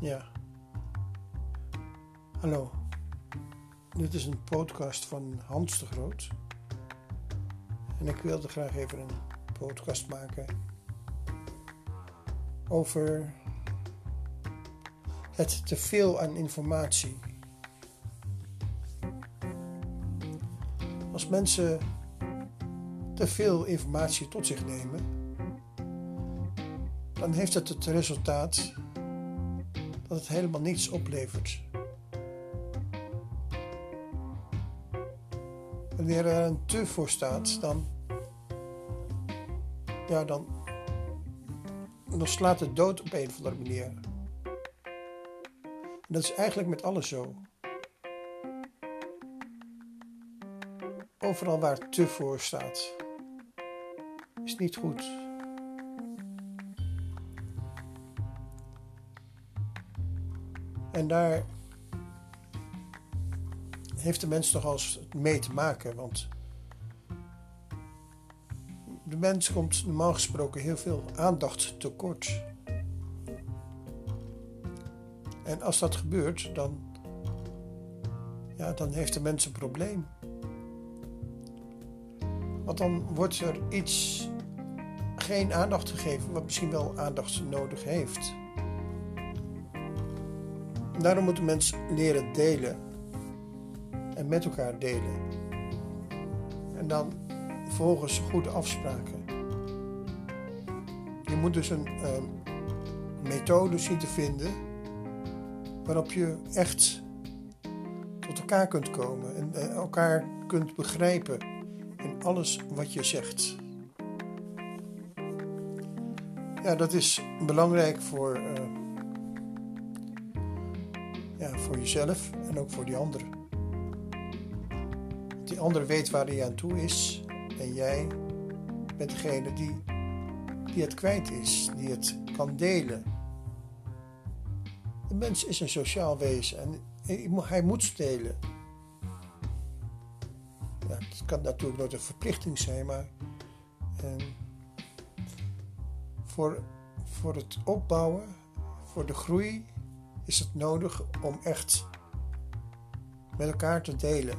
Ja. Hallo. Dit is een podcast van Hans de Groot. En ik wilde graag even een podcast maken over het teveel aan informatie. Als mensen te veel informatie tot zich nemen, dan heeft het het resultaat dat het helemaal niets oplevert. Wanneer er een te voor staat, dan, ja, dan, dan slaat het dood op een of andere manier. En dat is eigenlijk met alles zo. Overal waar te voor staat, is niet goed. En daar heeft de mens toch als mee te maken, want de mens komt normaal gesproken heel veel aandacht tekort. En als dat gebeurt, dan, ja, dan heeft de mens een probleem. Want dan wordt er iets geen aandacht gegeven wat misschien wel aandacht nodig heeft. Daarom moet de mens leren delen en met elkaar delen. En dan volgens goede afspraken. Je moet dus een uh, methode zien te vinden waarop je echt tot elkaar kunt komen en uh, elkaar kunt begrijpen in alles wat je zegt. Ja, dat is belangrijk voor, ja, voor jezelf en ook voor die anderen. Die ander weet waar hij aan toe is en jij bent degene die, die het kwijt is, die het kan delen. De mens is een sociaal wezen en hij moet delen. Ja, het kan natuurlijk nooit een verplichting zijn, maar eh, voor, voor het opbouwen, voor de groei, is het nodig om echt met elkaar te delen.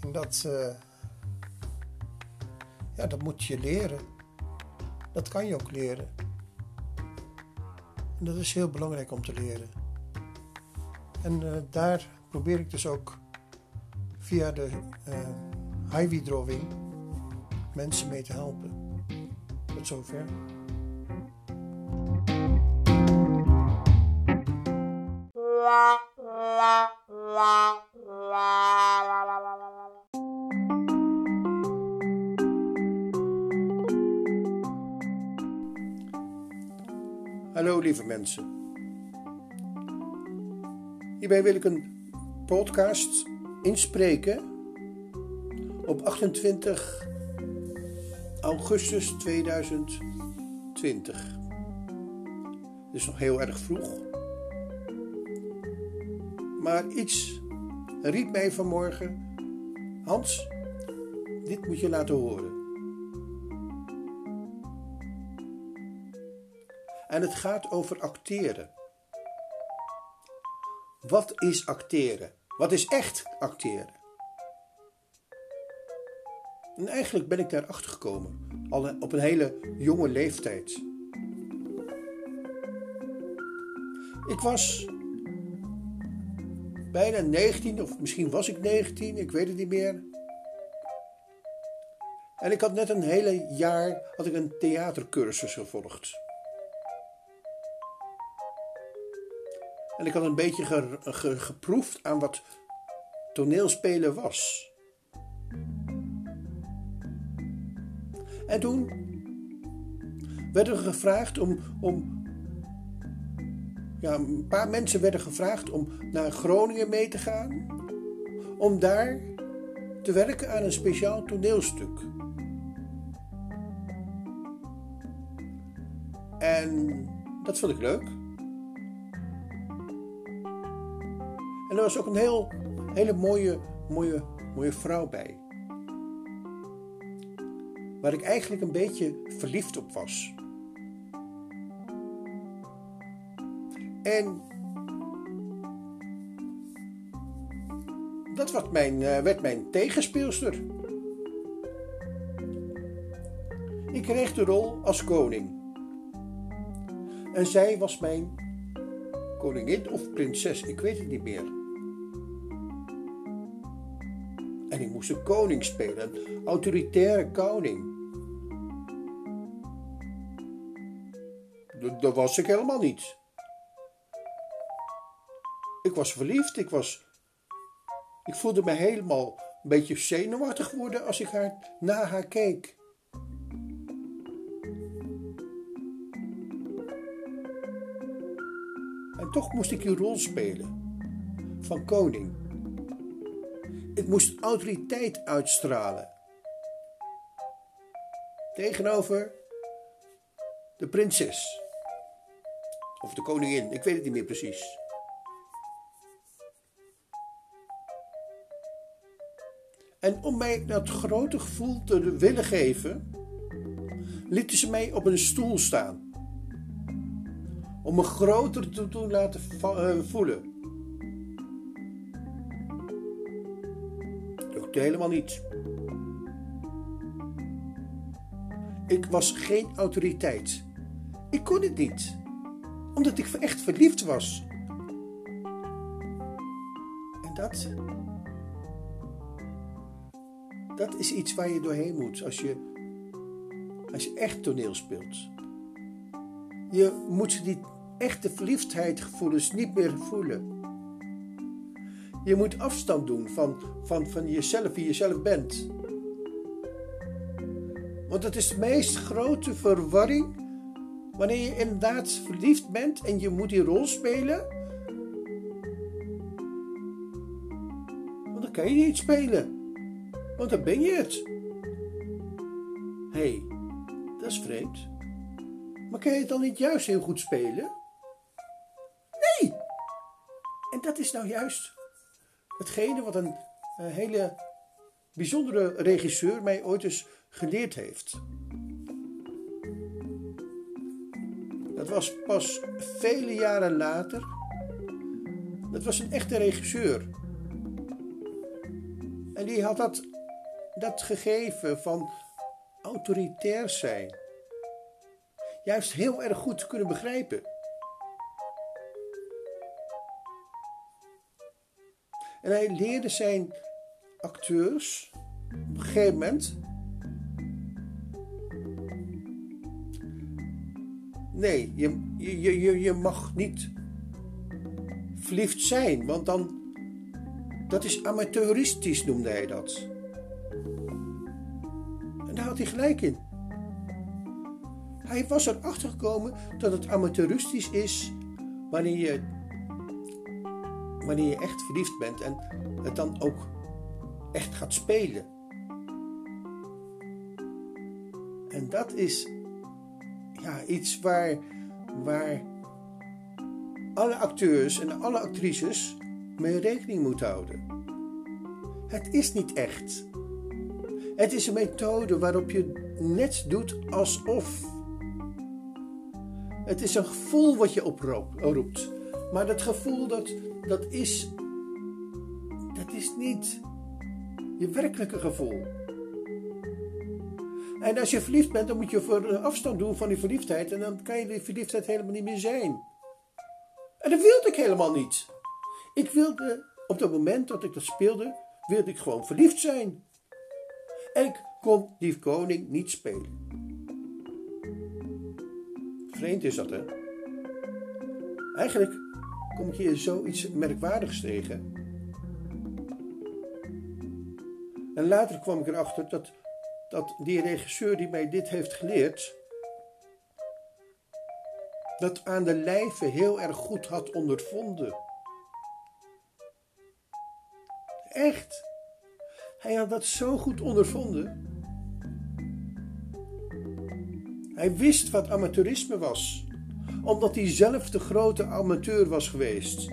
En dat, uh, ja, dat moet je leren. Dat kan je ook leren. En dat is heel belangrijk om te leren. En uh, daar probeer ik dus ook via de uh, highway drawing mensen mee te helpen. Tot zover. Hierbij wil ik een podcast inspreken op 28 augustus 2020. Het is nog heel erg vroeg. Maar iets riep mij vanmorgen: Hans, dit moet je laten horen. En het gaat over acteren. Wat is acteren? Wat is echt acteren? En eigenlijk ben ik daar achter gekomen, al op een hele jonge leeftijd. Ik was bijna 19, of misschien was ik 19, ik weet het niet meer. En ik had net een hele jaar had ik een theatercursus gevolgd. En ik had een beetje ge, ge, geproefd aan wat toneelspelen was. En toen werden we gevraagd om, om. Ja, een paar mensen werden gevraagd om naar Groningen mee te gaan. Om daar te werken aan een speciaal toneelstuk. En dat vond ik leuk. Er was ook een heel, hele mooie, mooie, mooie vrouw bij. Waar ik eigenlijk een beetje verliefd op was. En dat werd mijn, uh, werd mijn tegenspeelster. Ik kreeg de rol als koning. En zij was mijn koningin of prinses, ik weet het niet meer. Ik moest een koning spelen, een autoritaire koning. Dat was ik helemaal niet. Ik was verliefd, ik was. Ik voelde me helemaal een beetje zenuwachtig worden als ik haar, naar haar keek. En toch moest ik die rol spelen van koning. Ik moest autoriteit uitstralen tegenover de prinses. Of de koningin, ik weet het niet meer precies. En om mij dat grote gevoel te willen geven, lieten ze mij op een stoel staan. Om me groter te doen laten eh, voelen. Lukte helemaal niet. Ik was geen autoriteit. Ik kon het niet, omdat ik echt verliefd was. En dat. Dat is iets waar je doorheen moet als je, als je echt toneel speelt. Je moet die echte verliefdheidgevoelens niet meer voelen. Je moet afstand doen van, van, van jezelf, wie je zelf bent. Want het is de meest grote verwarring Wanneer je inderdaad verliefd bent en je moet die rol spelen, want dan kan je niet spelen. Want dan ben je het. Hé, hey, dat is vreemd. Maar kan je het dan niet juist heel goed spelen? Nee! En dat is nou juist hetgene wat een, een hele bijzondere regisseur mij ooit eens geleerd heeft. Dat was pas vele jaren later. Dat was een echte regisseur. En die had dat, dat gegeven van autoritair zijn. Juist heel erg goed kunnen begrijpen. En hij leerde zijn acteurs op een gegeven moment Nee, je, je, je, je mag niet verliefd zijn, want dan. Dat is amateuristisch, noemde hij dat. En daar had hij gelijk in. Hij was erachter gekomen dat het amateuristisch is wanneer je, wanneer je echt verliefd bent en het dan ook echt gaat spelen. En dat is ja, iets waar, waar alle acteurs en alle actrices mee rekening moeten houden. Het is niet echt. Het is een methode waarop je net doet alsof. Het is een gevoel wat je oproept. Maar dat gevoel dat, dat is. Dat is niet je werkelijke gevoel. En als je verliefd bent, dan moet je voor afstand doen van die verliefdheid. En dan kan je die verliefdheid helemaal niet meer zijn. En dat wilde ik helemaal niet. Ik wilde, op het moment dat ik dat speelde, wilde ik gewoon verliefd zijn. En ik kon die koning niet spelen. Vreemd is dat, hè? Eigenlijk kom ik hier zoiets merkwaardigs tegen. En later kwam ik erachter dat dat die regisseur die mij dit heeft geleerd, dat aan de lijve heel erg goed had ondervonden. Echt. Hij had dat zo goed ondervonden. Hij wist wat amateurisme was, omdat hij zelf de grote amateur was geweest.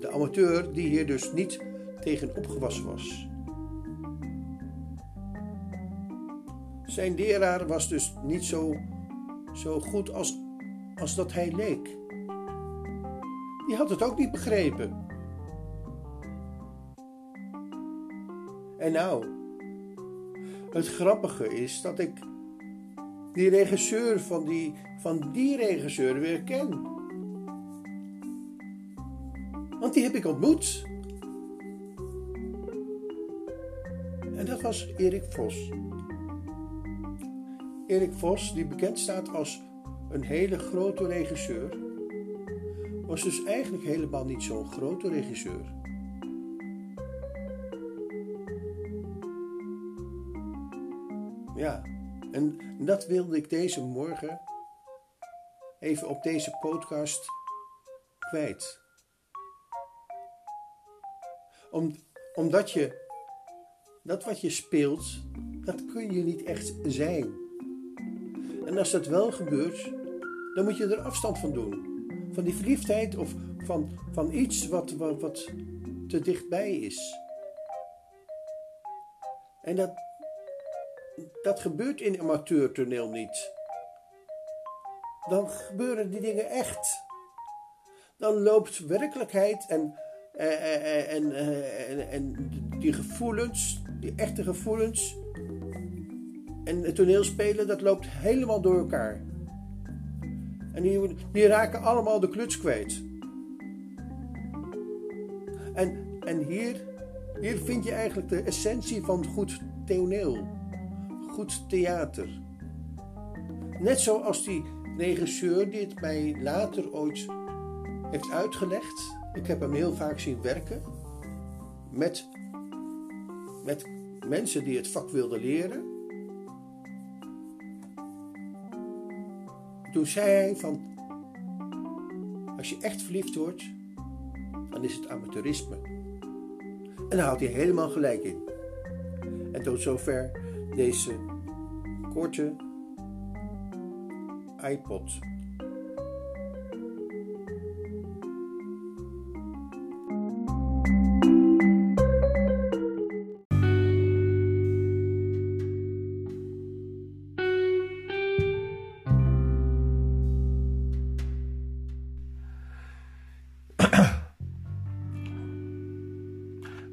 De amateur die hier dus niet tegen opgewassen was. Zijn leraar was dus niet zo, zo goed als als dat hij leek. Die had het ook niet begrepen. En nou, het grappige is dat ik die regisseur van die, van die regisseur weer ken. Want die heb ik ontmoet. En dat was Erik Vos. Erik Vos, die bekend staat als een hele grote regisseur, was dus eigenlijk helemaal niet zo'n grote regisseur. Ja, en dat wilde ik deze morgen even op deze podcast kwijt. Om, omdat je dat wat je speelt, dat kun je niet echt zijn. En als dat wel gebeurt, dan moet je er afstand van doen. Van die verliefdheid of van, van iets wat, wat, wat te dichtbij is. En dat, dat gebeurt in amateurtoneel niet. Dan gebeuren die dingen echt. Dan loopt werkelijkheid en, eh, eh, eh, en, en, en die gevoelens, die echte gevoelens, en het toneelspelen, dat loopt helemaal door elkaar. En die, die raken allemaal de kluts kwijt. En, en hier, hier vind je eigenlijk de essentie van goed toneel. Goed theater. Net zoals die regisseur die het mij later ooit heeft uitgelegd. Ik heb hem heel vaak zien werken. Met, met mensen die het vak wilden leren. Toen zei hij van, als je echt verliefd wordt, dan is het amateurisme. En daar had hij helemaal gelijk in. En tot zover deze korte iPod.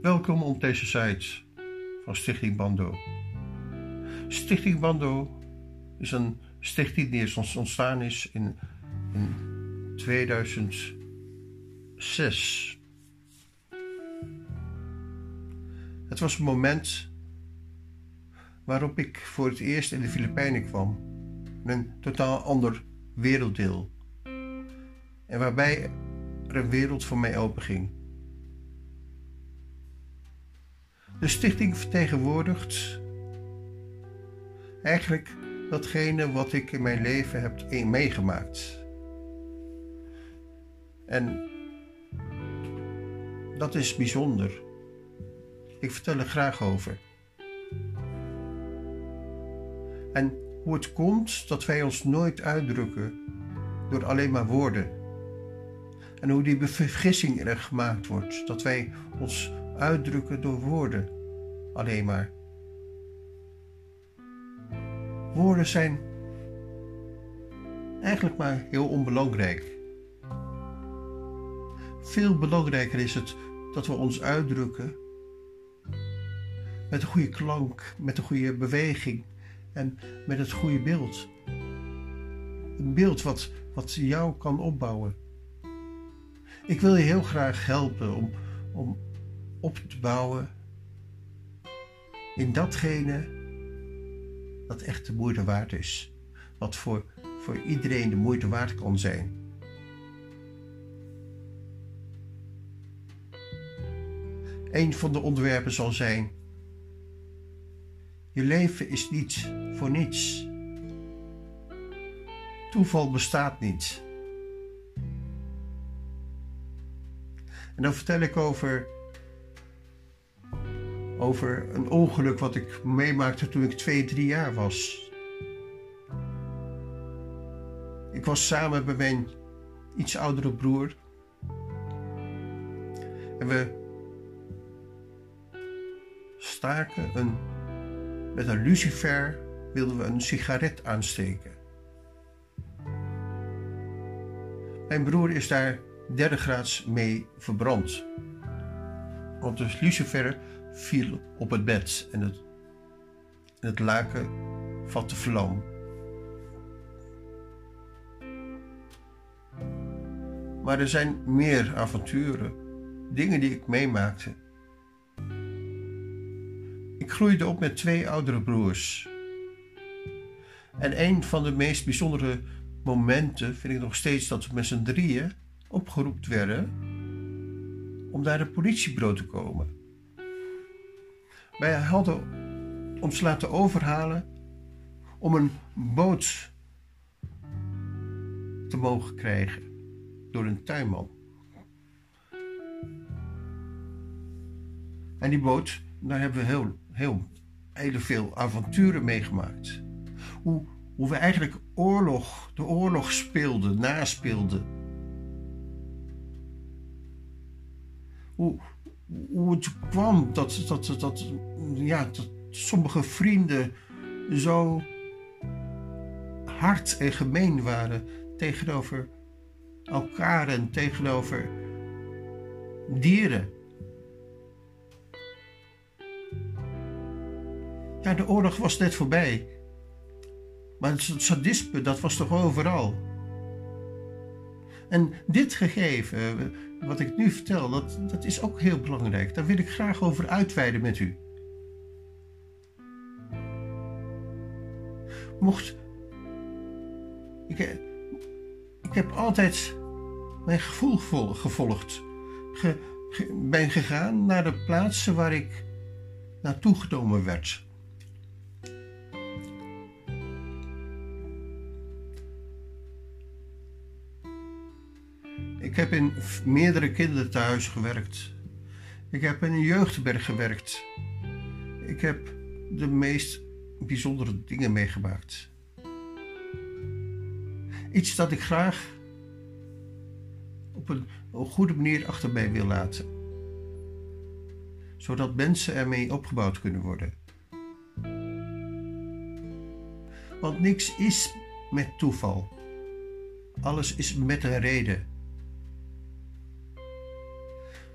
Welkom op deze site van Stichting Bando. Stichting Bando is een stichting die ontstaan is in, in 2006. Het was een moment waarop ik voor het eerst in de Filipijnen kwam, een totaal ander werelddeel. En waarbij er een wereld voor mij openging. De stichting vertegenwoordigt eigenlijk datgene wat ik in mijn leven heb meegemaakt. En dat is bijzonder. Ik vertel er graag over. En hoe het komt dat wij ons nooit uitdrukken door alleen maar woorden. En hoe die vergissing er gemaakt wordt dat wij ons uitdrukken door woorden alleen maar. Woorden zijn eigenlijk maar heel onbelangrijk. Veel belangrijker is het dat we ons uitdrukken met een goede klank, met een goede beweging en met het goede beeld. Een beeld wat, wat jou kan opbouwen. Ik wil je heel graag helpen om, om op te bouwen in datgene dat echt de moeite waard is. Wat voor, voor iedereen de moeite waard kan zijn. Een van de onderwerpen zal zijn: Je leven is niet voor niets. Toeval bestaat niet. En dan vertel ik over over een ongeluk wat ik meemaakte toen ik twee, drie jaar was. Ik was samen met mijn iets oudere broer. En we staken een, met een lucifer wilden we een sigaret aansteken. Mijn broer is daar derde graads mee verbrand. Want de lucifer viel op het bed en het, het laken vatte vlam. Maar er zijn meer avonturen, dingen die ik meemaakte. Ik groeide op met twee oudere broers. En een van de meest bijzondere momenten vind ik nog steeds dat we met z'n drieën opgeroepen werden om naar de politiebureau te komen. Wij hadden ons laten overhalen om een boot te mogen krijgen door een tuinman. En die boot, daar hebben we heel, heel, heel veel avonturen meegemaakt. Hoe, hoe we eigenlijk oorlog, de oorlog speelden, naspeelden. Hoe, hoe het kwam dat, dat, dat, ja, dat sommige vrienden zo hard en gemeen waren tegenover elkaar en tegenover dieren. Ja, de oorlog was net voorbij. Maar het sadisme, dat was toch overal? En dit gegeven, wat ik nu vertel, dat, dat is ook heel belangrijk. Daar wil ik graag over uitweiden met u. Mocht. Ik, ik heb altijd mijn gevoel gevolgd. Ge, ben gegaan naar de plaatsen waar ik naartoe genomen werd. Heb in meerdere kinderthuizen gewerkt. Ik heb in een jeugdberg gewerkt. Ik heb de meest bijzondere dingen meegemaakt. Iets dat ik graag op een, goede manier achter mij wil laten. Zodat mensen ermee opgebouwd kunnen worden. Want niks is met toeval. Alles is met een reden.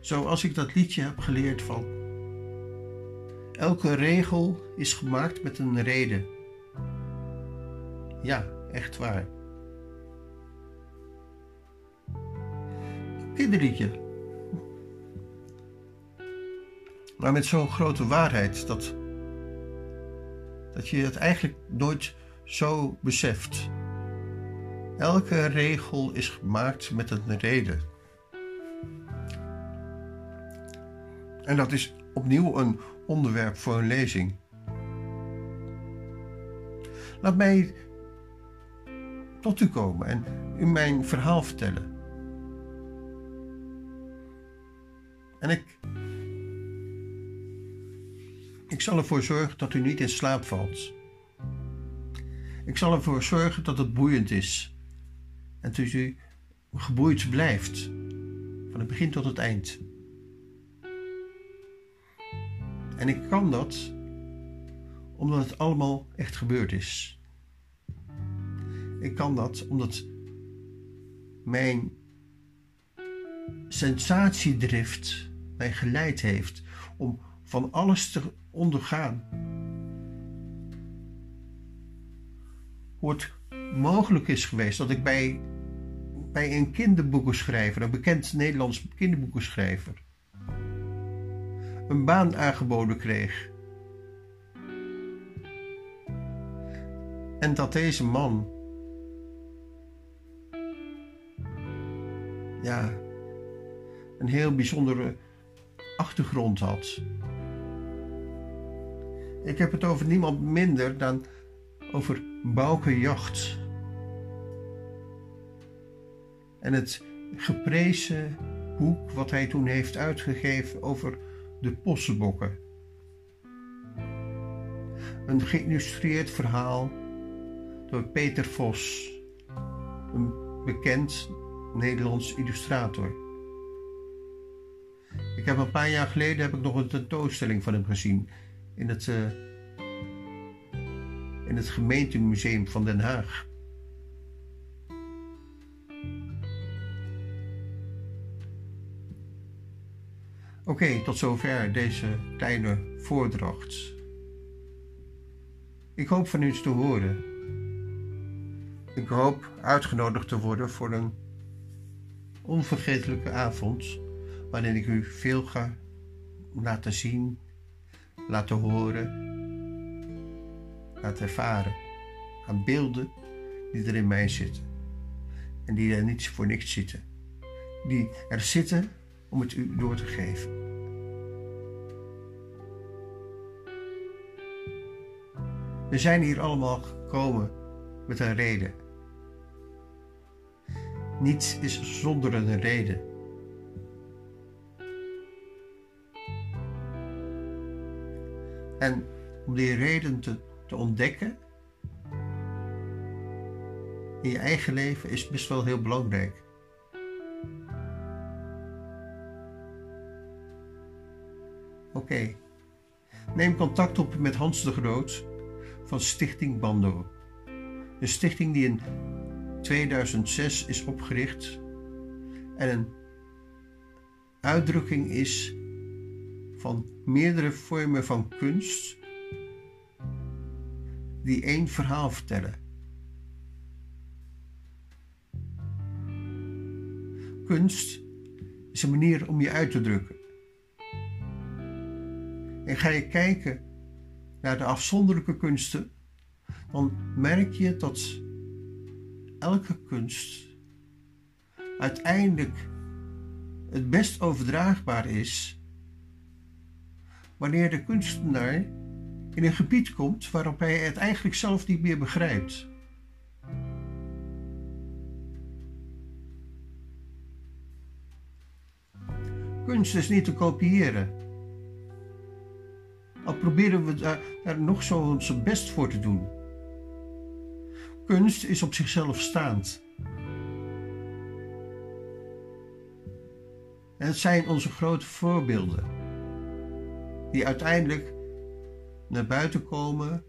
Zoals ik dat liedje heb geleerd van. Elke regel is gemaakt met een reden. Ja, echt waar. kinderliedje. Maar met zo'n grote waarheid dat, dat je het eigenlijk nooit zo beseft. Elke regel is gemaakt met een reden. En dat is opnieuw een onderwerp voor een lezing. Laat mij tot u komen en u mijn verhaal vertellen. En ik. Ik zal ervoor zorgen dat u niet in slaap valt. Ik zal ervoor zorgen dat het boeiend is. En dat u geboeid blijft. Van het begin tot het eind. En ik kan dat omdat het allemaal echt gebeurd is. Ik kan dat omdat mijn sensatiedrift mij geleid heeft om van alles te ondergaan. Hoe het mogelijk is geweest dat ik bij, bij een kinderboekenschrijver, een bekend Nederlands kinderboekenschrijver, een baan aangeboden kreeg. En dat deze man, ja, een heel bijzondere achtergrond had. Ik heb het over niemand minder dan over Bouke Jacht. En het geprezen boek wat hij toen heeft uitgegeven over de possenbokken. Een geïllustreerd verhaal door Peter Vos, een bekend Nederlands illustrator. Ik heb een paar jaar geleden heb ik nog een tentoonstelling van hem gezien in het, uh, in het gemeentemuseum van Den Haag. Oké, tot zover deze kleine voordracht. Ik hoop van u te horen. Ik hoop uitgenodigd te worden voor een onvergetelijke avond, waarin ik u veel ga laten zien, laten horen, laten ervaren aan beelden die er in mij zitten en die er niet voor niks zitten, die er zitten om het u door te geven. We zijn hier allemaal gekomen met een reden. Niets is zonder een reden. En om die reden te, te ontdekken in je eigen leven is best wel heel belangrijk. Oké. Neem contact op met Hans de Groot van Stichting Bando. Een stichting die in 2006 is opgericht en een uitdrukking is van meerdere vormen van kunst die één verhaal vertellen. Kunst is een manier om je uit te drukken. En ga je kijken naar de afzonderlijke kunsten, dan merk je dat elke kunst uiteindelijk het best overdraagbaar is wanneer de kunstenaar in een gebied komt waarop hij het eigenlijk zelf niet meer begrijpt. Kunst is niet te kopiëren. Al proberen we daar, nog zo ons best voor te doen. Kunst is op zichzelf staand. En het zijn onze grote voorbeelden, die uiteindelijk naar buiten komen,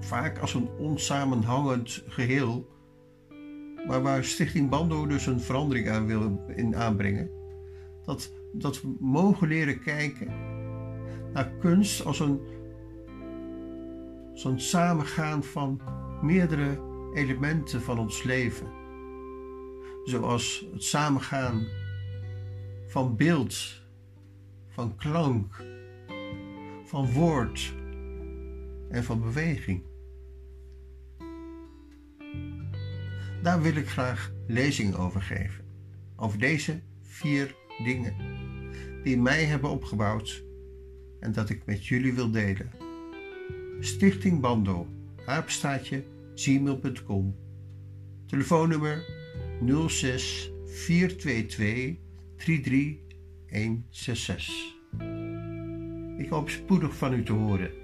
vaak als een onsamenhangend geheel, maar waar Stichting Bando dus een verandering aan wil in aanbrengen. Dat, dat we mogen leren kijken naar kunst als een zo'n samengaan van meerdere elementen van ons leven. Zoals het samengaan van beeld, van klank, van woord en van beweging. Daar wil ik graag lezingen over geven. Over deze vier dingen die mij hebben opgebouwd en dat ik met jullie wil delen. Stichting Bando, aapstaatje, gmail.com. Telefoonnummer 06 422 33166. Ik hoop spoedig van u te horen.